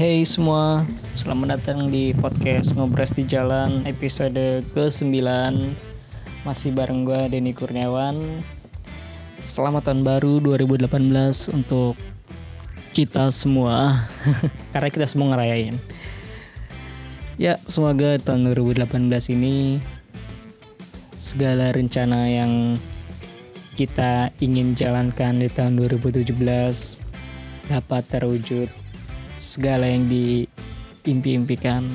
Hey semua, selamat datang di podcast Ngobras di Jalan episode ke-9 Masih bareng gue Denny Kurniawan. Selamat tahun baru 2018 untuk kita semua. Karena kita semua ngerayain. Ya semoga tahun 2018 ini Segala rencana yang kita ingin jalankan di tahun 2017 dapat terwujud segala yang diimpi-impikan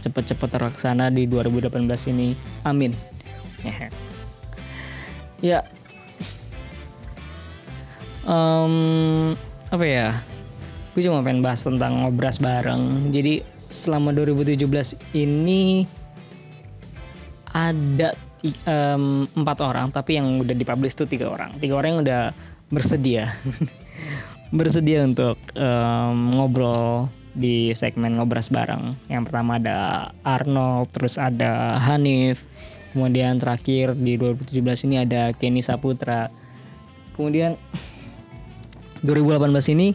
cepat-cepat terlaksana di 2018 ini. Amin. ya. Um, apa ya? Gue cuma pengen bahas tentang ngobras bareng. Jadi selama 2017 ini ada um, empat orang, tapi yang udah dipublish tuh tiga orang. Tiga orang yang udah bersedia. bersedia untuk um, ngobrol di segmen ngobras bareng. Yang pertama ada Arnold, terus ada Hanif, kemudian terakhir di 2017 ini ada Kenny Saputra. Kemudian 2018 ini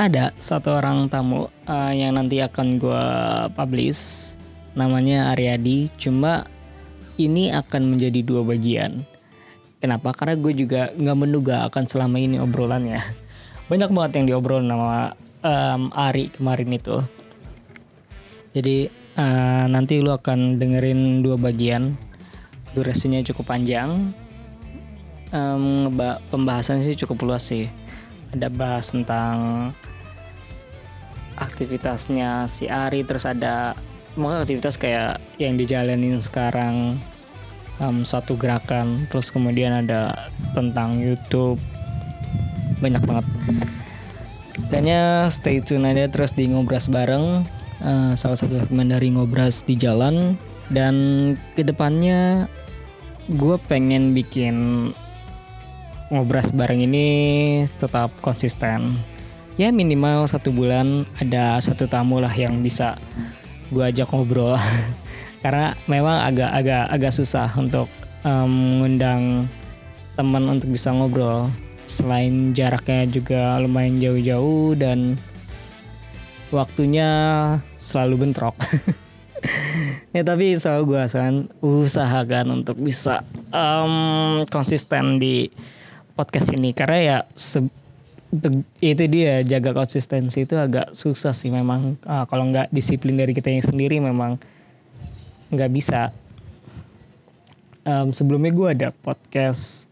ada satu orang tamu uh, yang nanti akan gue publish namanya Aryadi cuma ini akan menjadi dua bagian Kenapa? Karena gue juga nggak menduga akan selama ini obrolannya. Banyak banget yang diobrol nama um, Ari kemarin itu. Jadi uh, nanti lu akan dengerin dua bagian. Durasinya cukup panjang. Um, pembahasannya sih cukup luas sih. Ada bahas tentang aktivitasnya si Ari terus ada mau aktivitas kayak yang dijalanin sekarang um, satu gerakan terus kemudian ada tentang YouTube. Banyak banget. Kayaknya stay tune aja terus di ngobras bareng. Uh, salah satu segmen dari ngobras di jalan. Dan ke depannya gue pengen bikin ngobras bareng ini tetap konsisten. Ya minimal satu bulan ada satu tamu lah yang bisa gue ajak ngobrol karena memang agak agak agak susah untuk mengundang teman untuk bisa ngobrol. Selain jaraknya juga lumayan jauh-jauh dan waktunya selalu bentrok. Ya tapi selalu gue akan usahakan untuk bisa um, konsisten di podcast ini. Karena ya itu dia jaga konsistensi itu agak susah sih memang. Uh, kalau nggak disiplin dari kita sendiri memang nggak bisa. Um, sebelumnya gue ada podcast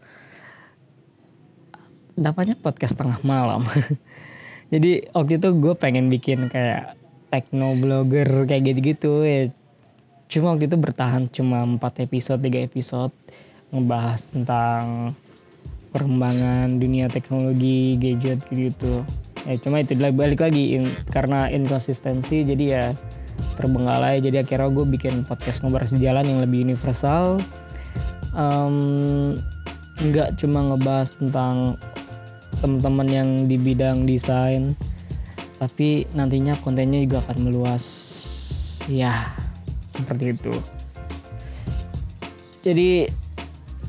namanya podcast tengah malam. Jadi waktu itu gue pengen bikin kayak techno blogger kayak gitu-gitu. Ya cuma waktu itu bertahan cuma 4 episode 3 episode ngebahas tentang perkembangan dunia teknologi gadget gitu. Ya cuma itu balik lagi in, karena inkonsistensi jadi ya terbengkalai. Jadi akhirnya gue bikin podcast ngobrol sejalan yang lebih universal. Um, cuma ngebahas tentang teman-teman yang di bidang desain tapi nantinya kontennya juga akan meluas. Ya seperti itu. Jadi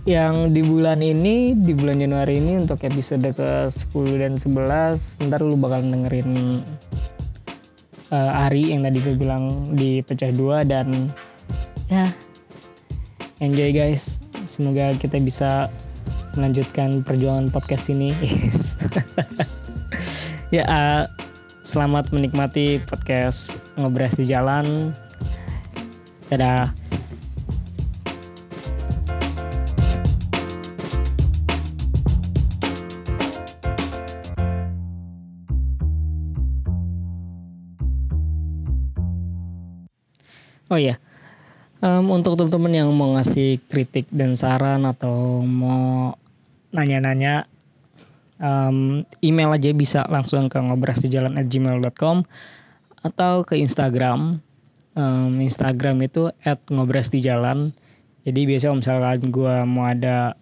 yang di bulan ini di bulan Januari ini untuk episode ke 10 dan 11 ntar lu bakal dengerin uh, Ari yang tadi gue bilang di pecah dua dan ya. enjoy guys. Semoga kita bisa melanjutkan perjuangan podcast ini. Ya uh, selamat menikmati podcast ngobras di jalan. Dadah Oh iya, um, untuk teman-teman yang mau ngasih kritik dan saran atau mau nanya-nanya, um, email aja bisa langsung ke ngobrasdijalan@gmail.com atau ke Instagram. Um, Instagram itu @ngobrasdijalan. Jadi biasanya misalkan gue mau ada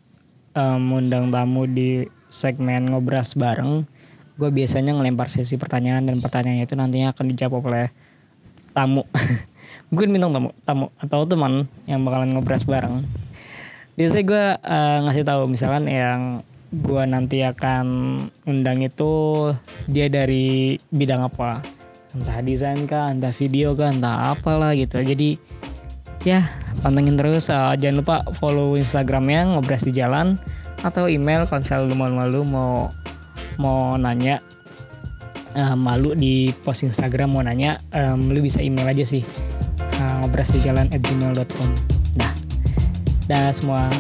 um, undang tamu di segmen ngobras bareng, gue biasanya ngelempar sesi pertanyaan dan pertanyaannya itu nantinya akan dijawab oleh tamu. mungkin bintang tamu tamu atau teman yang bakalan ngobras bareng. Biasanya gue uh, ngasih tahu misalkan yang gua nanti akan undang itu dia dari bidang apa. Entah desain kah entah video kah entah apalah gitu. Jadi ya pantengin terus. Uh, jangan lupa follow instagramnya ngobras di jalan atau email kalau misalnya lu malu-malu mau mau nanya uh, malu di post instagram mau nanya um, lu bisa email aja sih uh, ngobras di jalan at gmail.com nah dah semua